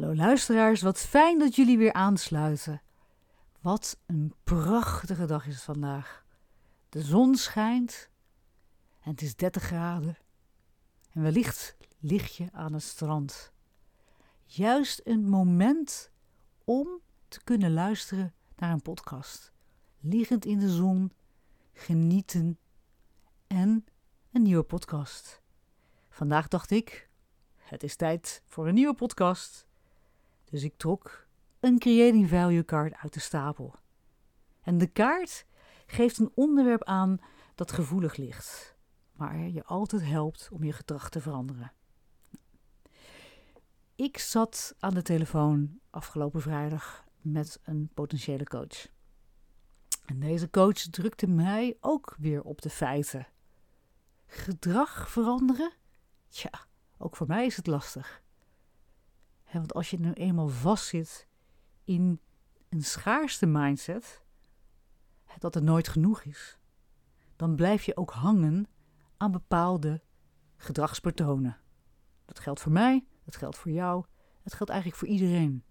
Hallo luisteraars, wat fijn dat jullie weer aansluiten. Wat een prachtige dag is het vandaag. De zon schijnt en het is 30 graden. En wellicht lig je aan het strand. Juist een moment om te kunnen luisteren naar een podcast. Liggend in de zon, genieten en een nieuwe podcast. Vandaag dacht ik, het is tijd voor een nieuwe podcast. Dus ik trok een Creating Value kaart uit de stapel. En de kaart geeft een onderwerp aan dat gevoelig ligt, maar je altijd helpt om je gedrag te veranderen. Ik zat aan de telefoon afgelopen vrijdag met een potentiële coach. En deze coach drukte mij ook weer op de feiten. Gedrag veranderen? Tja, ook voor mij is het lastig. Want als je nu eenmaal vastzit in een schaarste mindset, dat er nooit genoeg is, dan blijf je ook hangen aan bepaalde gedragspatronen. Dat geldt voor mij, dat geldt voor jou, het geldt eigenlijk voor iedereen.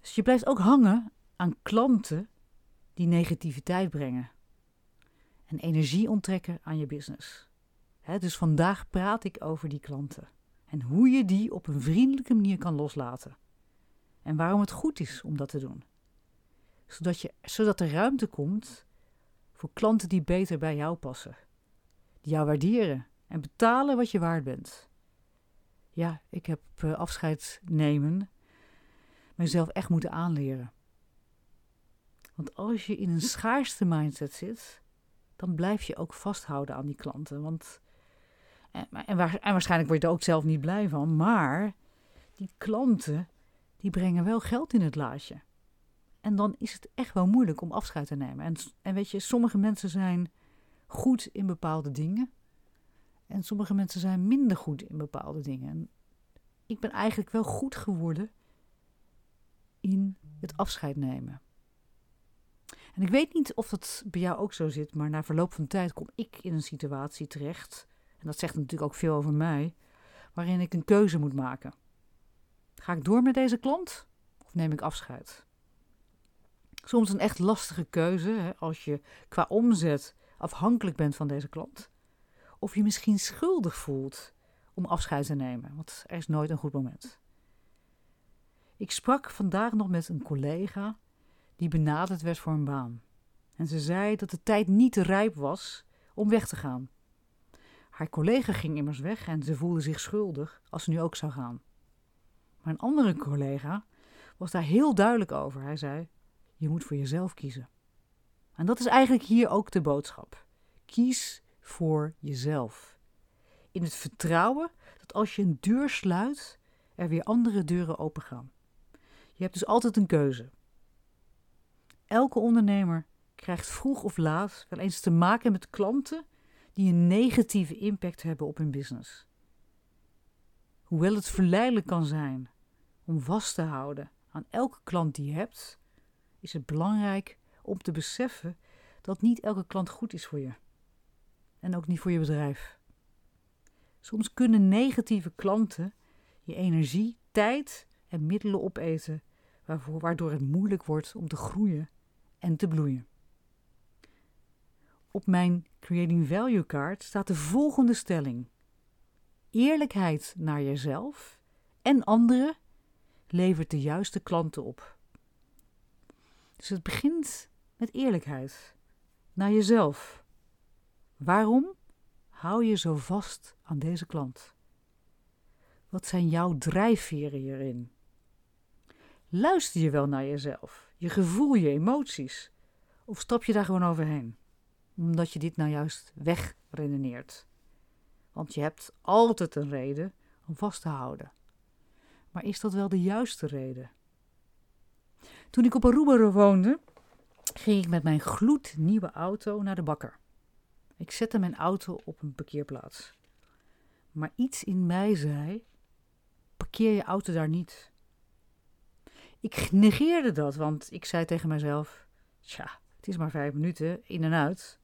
Dus je blijft ook hangen aan klanten die negativiteit brengen en energie onttrekken aan je business. dus vandaag praat ik over die klanten en hoe je die op een vriendelijke manier kan loslaten. En waarom het goed is om dat te doen. Zodat, je, zodat er ruimte komt voor klanten die beter bij jou passen. Die jou waarderen en betalen wat je waard bent. Ja, ik heb uh, afscheid nemen mezelf echt moeten aanleren. Want als je in een schaarste mindset zit, dan blijf je ook vasthouden aan die klanten. Want, en, en, waarschijnlijk word je er ook zelf niet blij van, maar die klanten, die brengen wel geld in het laadje. En dan is het echt wel moeilijk om afscheid te nemen. En, en weet je, sommige mensen zijn goed in bepaalde dingen. En sommige mensen zijn minder goed in bepaalde dingen. En ik ben eigenlijk wel goed geworden in het afscheid nemen. En ik weet niet of dat bij jou ook zo zit, maar na verloop van tijd kom ik in een situatie terecht, dat zegt natuurlijk ook veel over mij, waarin ik een keuze moet maken. Ga ik door met deze klant of neem ik afscheid? Soms een echt lastige keuze hè, als je qua omzet afhankelijk bent van deze klant. Of je misschien schuldig voelt om afscheid te nemen, want er is nooit een goed moment. Ik sprak vandaag nog met een collega die benaderd werd voor een baan. En ze zei dat de tijd niet rijp was om weg te gaan. Haar collega ging immers weg en ze voelde zich schuldig als ze nu ook zou gaan. Maar een andere collega was daar heel duidelijk over. Hij zei: Je moet voor jezelf kiezen. En dat is eigenlijk hier ook de boodschap. Kies voor jezelf. In het vertrouwen dat als je een deur sluit, er weer andere deuren opengaan. Je hebt dus altijd een keuze. Elke ondernemer krijgt vroeg of laat wel eens te maken met klanten die een negatieve impact hebben op hun business. Hoewel het verleidelijk kan zijn om vast te houden aan elke klant die je hebt, is het belangrijk om te beseffen dat niet elke klant goed is voor je. En ook niet voor je bedrijf. Soms kunnen negatieve klanten je energie, tijd en middelen opeten, waardoor het moeilijk wordt om te groeien en te bloeien. Op mijn Creating Value kaart staat de volgende stelling. eerlijkheid naar jezelf en anderen levert de juiste klanten op. Dus het begint met eerlijkheid naar jezelf. Waarom hou je zo vast aan deze klant? Wat zijn jouw drijfveren hierin? Luister je wel naar jezelf, je gevoel, je emoties? Of stap je daar gewoon overheen? Omdat je dit nou juist wegredeneert. Want je hebt altijd een reden om vast te houden. Maar is dat wel de juiste reden? Toen ik op Aruba woonde, ging ik met mijn gloednieuwe auto naar de bakker. Ik zette mijn auto op een parkeerplaats. Maar iets in mij zei: parkeer je auto daar niet. Ik negeerde dat, want ik zei tegen mezelf: Tja, het is maar vijf minuten in en uit.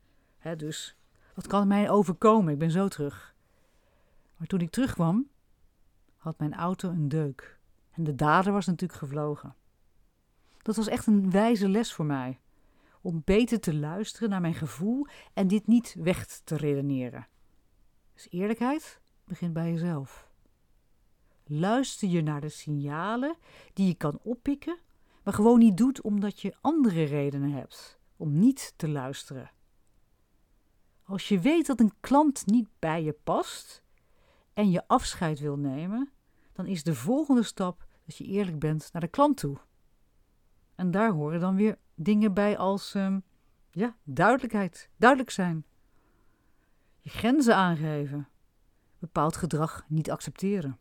Dus wat kan mij overkomen? Ik ben zo terug. Maar toen ik terugkwam, had mijn auto een deuk. En de dader was natuurlijk gevlogen. Dat was echt een wijze les voor mij. Om beter te luisteren naar mijn gevoel en dit niet weg te redeneren. Dus eerlijkheid begint bij jezelf. Luister je naar de signalen die je kan oppikken, maar gewoon niet doet omdat je andere redenen hebt om niet te luisteren. Als je weet dat een klant niet bij je past en je afscheid wil nemen, dan is de volgende stap dat je eerlijk bent naar de klant toe. En daar horen dan weer dingen bij als um, ja, duidelijkheid, duidelijk zijn. Je grenzen aangeven, bepaald gedrag niet accepteren.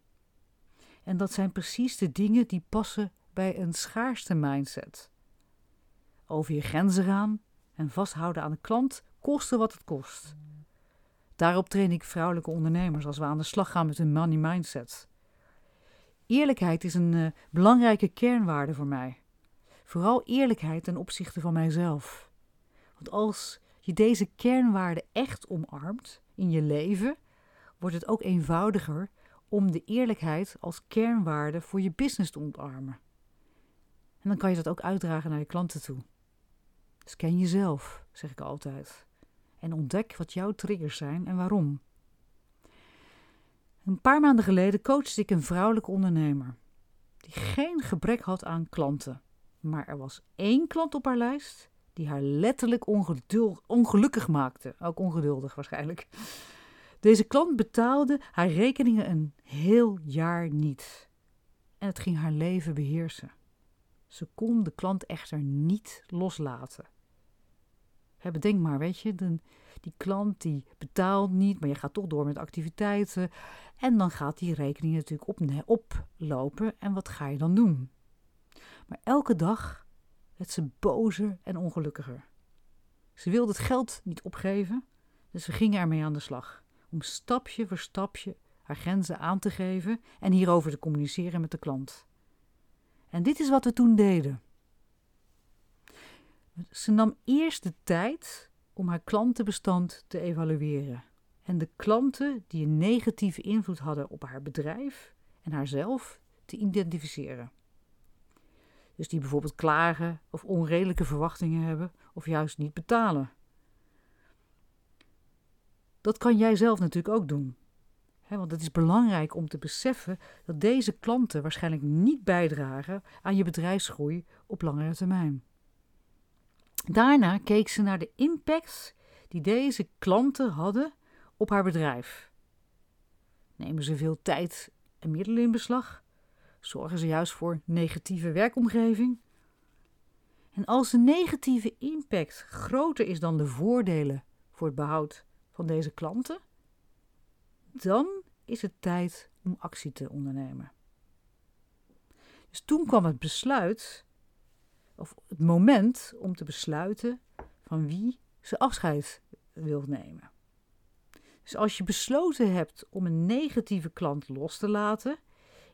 En dat zijn precies de dingen die passen bij een schaarste mindset. Over je grenzen gaan en vasthouden aan de klant, koste wat het kost. Daarop train ik vrouwelijke ondernemers als we aan de slag gaan met hun money mindset. Eerlijkheid is een uh, belangrijke kernwaarde voor mij. Vooral eerlijkheid ten opzichte van mijzelf. Want als je deze kernwaarde echt omarmt in je leven, wordt het ook eenvoudiger om de eerlijkheid als kernwaarde voor je business te ontarmen. En dan kan je dat ook uitdragen naar je klanten toe. Dus ken jezelf, zeg ik altijd. En ontdek wat jouw triggers zijn en waarom. Een paar maanden geleden coachte ik een vrouwelijke ondernemer. Die geen gebrek had aan klanten. Maar er was één klant op haar lijst die haar letterlijk ongelukkig maakte. Ook ongeduldig waarschijnlijk. Deze klant betaalde haar rekeningen een heel jaar niet. En het ging haar leven beheersen. Ze kon de klant echter niet loslaten. Bedenk maar, weet je, die klant die betaalt niet, maar je gaat toch door met activiteiten. En dan gaat die rekening natuurlijk op, oplopen. En wat ga je dan doen? Maar elke dag werd ze bozer en ongelukkiger. Ze wilde het geld niet opgeven, dus ze ging ermee aan de slag om stapje voor stapje haar grenzen aan te geven en hierover te communiceren met de klant. En dit is wat we toen deden. Ze nam eerst de tijd om haar klantenbestand te evalueren en de klanten die een negatieve invloed hadden op haar bedrijf en haarzelf te identificeren. Dus die bijvoorbeeld klagen of onredelijke verwachtingen hebben of juist niet betalen. Dat kan jij zelf natuurlijk ook doen. want het is belangrijk om te beseffen dat deze klanten waarschijnlijk niet bijdragen aan je bedrijfsgroei op langere termijn. Daarna keek ze naar de impact die deze klanten hadden op haar bedrijf. Nemen ze veel tijd en middelen in beslag? Zorgen ze juist voor negatieve werkomgeving? En als de negatieve impact groter is dan de voordelen voor het behoud van deze klanten, dan is het tijd om actie te ondernemen. Dus toen kwam het besluit, of het moment om te besluiten van wie ze afscheid wil nemen. Dus als je besloten hebt om een negatieve klant los te laten,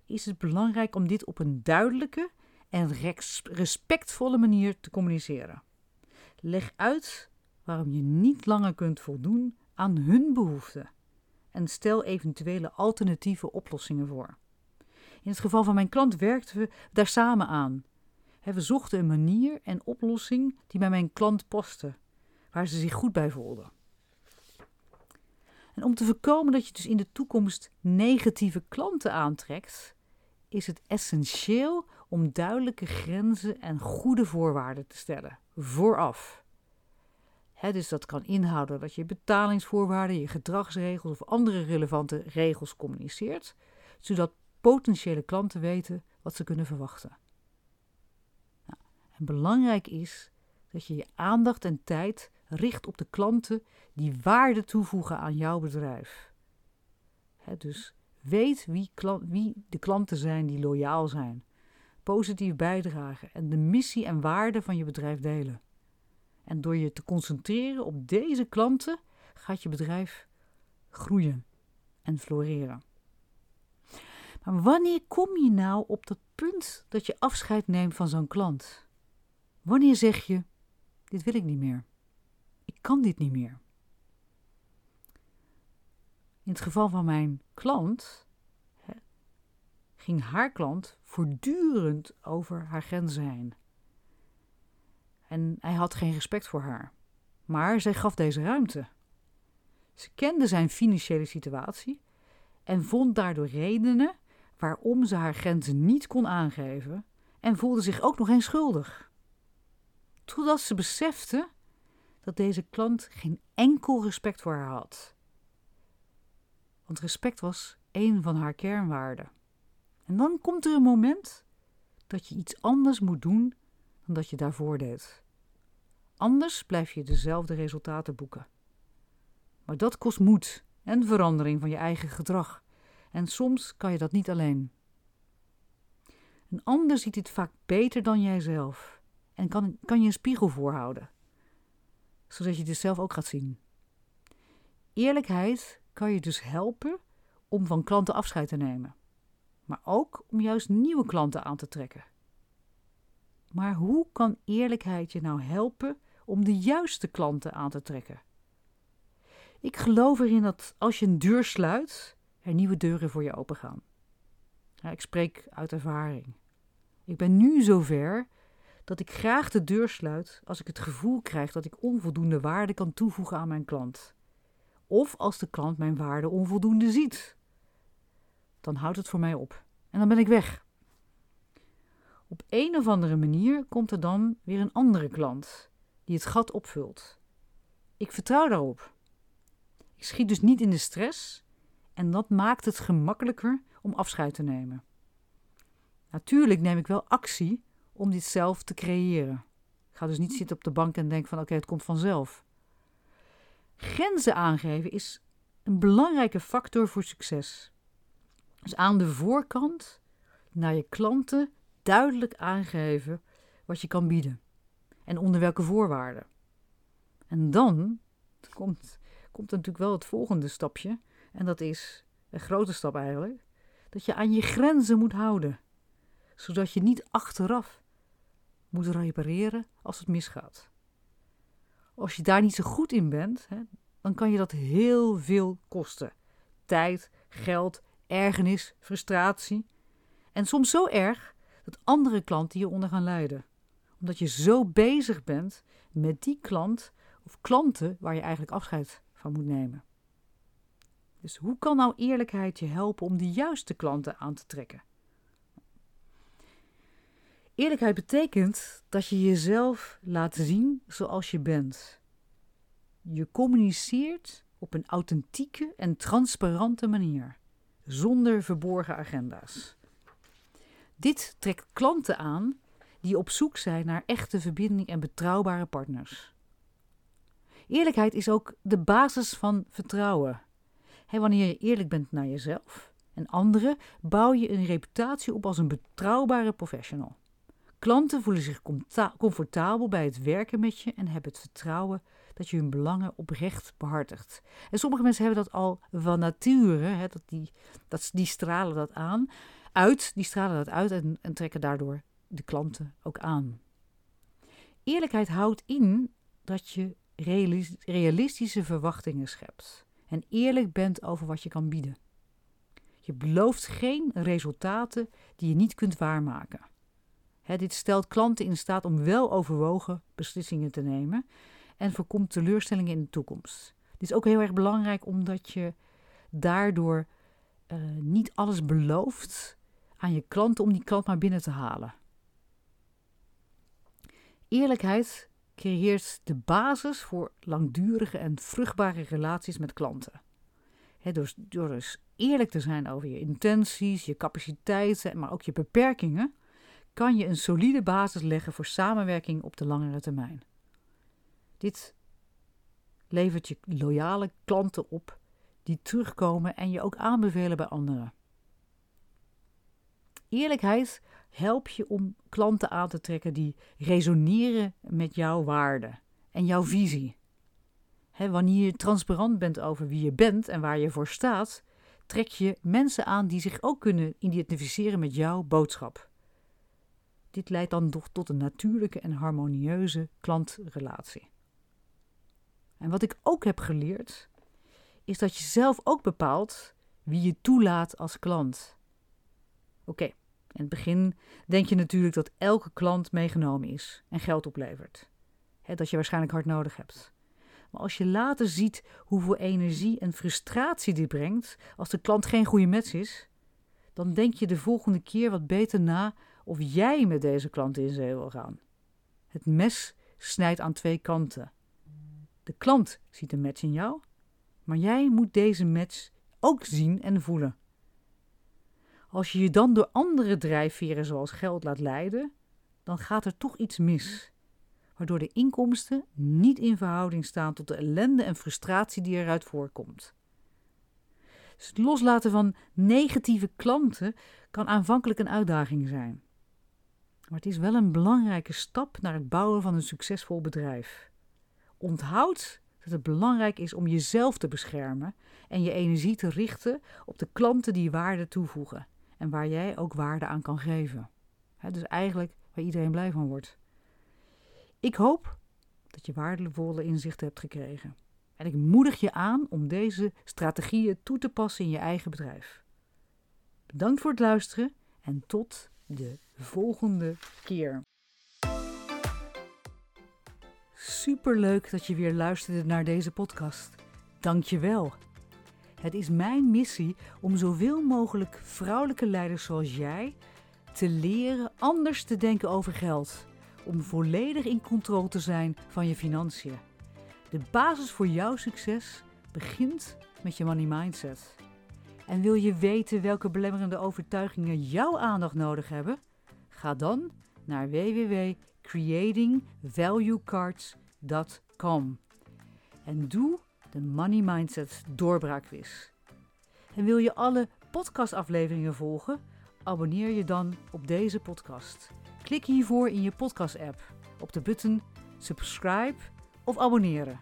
is het belangrijk om dit op een duidelijke en respectvolle manier te communiceren. Leg uit waarom je niet langer kunt voldoen aan hun behoeften en stel eventuele alternatieve oplossingen voor. In het geval van mijn klant werkten we daar samen aan. We zochten een manier en oplossing die bij mijn klant paste, waar ze zich goed bij voelde. En om te voorkomen dat je dus in de toekomst negatieve klanten aantrekt, is het essentieel om duidelijke grenzen en goede voorwaarden te stellen, vooraf. dus dat kan inhouden dat je betalingsvoorwaarden, je gedragsregels of andere relevante regels communiceert, zodat potentiële klanten weten wat ze kunnen verwachten. En belangrijk is dat je je aandacht en tijd richt op de klanten die waarde toevoegen aan jouw bedrijf. dus weet wie, wie de klanten zijn die loyaal zijn, positief bijdragen en de missie en waarde van je bedrijf delen. En door je te concentreren op deze klanten gaat je bedrijf groeien en floreren. Maar wanneer kom je nou op dat punt dat je afscheid neemt van zo'n klant? Wanneer zeg je: Dit wil ik niet meer? Ik kan dit niet meer. In het geval van mijn klant ging haar klant voortdurend over haar grenzen heen. En hij had geen respect voor haar. Maar zij gaf deze ruimte. Ze kende zijn financiële situatie en vond daardoor redenen waarom ze haar grenzen niet kon aangeven en voelde zich ook nog eens schuldig. Totdat ze besefte dat deze klant geen enkel respect voor haar had. Want respect was een van haar kernwaarden. En dan komt er een moment dat je iets anders moet doen dan dat je daarvoor deed. Anders blijf je dezelfde resultaten boeken. Maar dat kost moed en verandering van je eigen gedrag. En soms kan je dat niet alleen. Een ander ziet dit vaak beter dan jijzelf en kan, kan je een spiegel voorhouden zodat je het zelf ook gaat zien. Eerlijkheid kan je dus helpen om van klanten afscheid te nemen, maar ook om juist nieuwe klanten aan te trekken. Maar hoe kan eerlijkheid je nou helpen om de juiste klanten aan te trekken? Ik geloof erin dat als je een deur sluit, er nieuwe deuren voor je opengaan. Ja, ik spreek uit ervaring. Ik ben nu zover dat ik graag de deur sluit als ik het gevoel krijg dat ik onvoldoende waarde kan toevoegen aan mijn klant. Of als de klant mijn waarde onvoldoende ziet. Dan houdt het voor mij op en dan ben ik weg. Op een of andere manier komt er dan weer een andere klant die het gat opvult. Ik vertrouw daarop. Ik schiet dus niet in de stress en dat maakt het gemakkelijker om afscheid te nemen. Natuurlijk neem ik wel actie om dit zelf te creëren. Ga dus niet zitten op de bank en denken van oké, het komt vanzelf. Grenzen aangeven is een belangrijke factor voor succes. Dus aan de voorkant naar je klanten duidelijk aangeven wat je kan bieden en onder welke voorwaarden. En dan komt, komt natuurlijk wel het volgende stapje, en dat is een grote stap eigenlijk, dat je aan je grenzen moet houden, zodat je niet achteraf moet repareren als het misgaat. Als je daar niet zo goed in bent, hè, dan kan je dat heel veel kosten. Tijd, geld, ergernis, frustratie. En soms zo erg dat andere klanten hieronder gaan lijden. Omdat je zo bezig bent met die klant of klanten waar je eigenlijk afscheid van moet nemen. Dus hoe kan nou eerlijkheid je helpen om de juiste klanten aan te trekken? Eerlijkheid betekent dat je jezelf laat zien zoals je bent. Je communiceert op een authentieke en transparante manier, zonder verborgen agenda's. Dit trekt klanten aan die op zoek zijn naar echte verbinding en betrouwbare partners. Eerlijkheid is ook de basis van vertrouwen. wanneer je eerlijk bent naar jezelf en anderen, bouw je een reputatie op als een betrouwbare professional. Klanten voelen zich comfortabel bij het werken met je en hebben het vertrouwen dat je hun belangen oprecht behartigt. En sommige mensen hebben dat al van nature, hè, dat die, dat, die stralen dat aan, uit, die stralen dat uit en, en trekken daardoor de klanten ook aan. Eerlijkheid houdt in dat je realistische verwachtingen schept en eerlijk bent over wat je kan bieden. Je belooft geen resultaten die je niet kunt waarmaken dit stelt klanten in staat om wel overwogen beslissingen te nemen en voorkomt teleurstellingen in de toekomst. Dit is ook heel erg belangrijk omdat je daardoor uh, niet alles belooft aan je klanten om die klant maar binnen te halen. Eerlijkheid creëert de basis voor langdurige en vruchtbare relaties met klanten. door, door dus eerlijk te zijn over je intenties, je capaciteiten, maar ook je beperkingen, kan je een solide basis leggen voor samenwerking op de langere termijn. Dit levert je loyale klanten op die terugkomen en je ook aanbevelen bij anderen. Eerlijkheid helpt je om klanten aan te trekken die resoneren met jouw waarden en jouw visie. wanneer je transparant bent over wie je bent en waar je voor staat, trek je mensen aan die zich ook kunnen identificeren met jouw boodschap. Dit leidt dan toch tot een natuurlijke en harmonieuze klantrelatie. En wat ik ook heb geleerd, is dat je zelf ook bepaalt wie je toelaat als klant. Oké, in het begin denk je natuurlijk dat elke klant meegenomen is en geld oplevert. dat je waarschijnlijk hard nodig hebt. Maar als je later ziet hoeveel energie en frustratie dit brengt als de klant geen goede match is, dan denk je de volgende keer wat beter na of jij met deze klant in zee wil gaan. Het mes snijdt aan twee kanten. De klant ziet een match in jou, maar jij moet deze match ook zien en voelen. Als je je dan door andere drijfveren zoals geld laat leiden, dan gaat er toch iets mis, waardoor de inkomsten niet in verhouding staan tot de ellende en frustratie die eruit voorkomt. Dus het loslaten van negatieve klanten kan aanvankelijk een uitdaging zijn. Maar het is wel een belangrijke stap naar het bouwen van een succesvol bedrijf. Onthoud dat het belangrijk is om jezelf te beschermen en je energie te richten op de klanten die waarde toevoegen en waar jij ook waarde aan kan geven. dus eigenlijk waar iedereen blij van wordt. Ik hoop dat je waardevolle inzichten hebt gekregen. En ik moedig je aan om deze strategieën toe te passen in je eigen bedrijf. Bedankt voor het luisteren en tot de volgende keer. Super leuk dat je weer luisterde naar deze podcast. Dank je wel. Het is mijn missie om zoveel mogelijk vrouwelijke leiders zoals jij te leren anders te denken over geld. Om volledig in controle te zijn van je financiën. De basis voor jouw succes begint met je money mindset. En wil je weten welke belemmerende overtuigingen jouw aandacht nodig hebben? Ga dan naar www.creatingvaluecards.com en doe de Money Mindset doorbraakquiz. En wil je alle podcastafleveringen volgen? Abonneer je dan op deze podcast. Klik hiervoor in je podcast-app op de button subscribe of abonneren.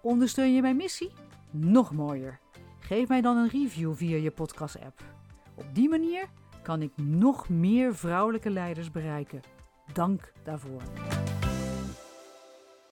Ondersteun je mijn missie? Nog mooier. Geef mij dan een review via je podcast-app. Op die manier kan ik nog meer vrouwelijke leiders bereiken. Dank daarvoor.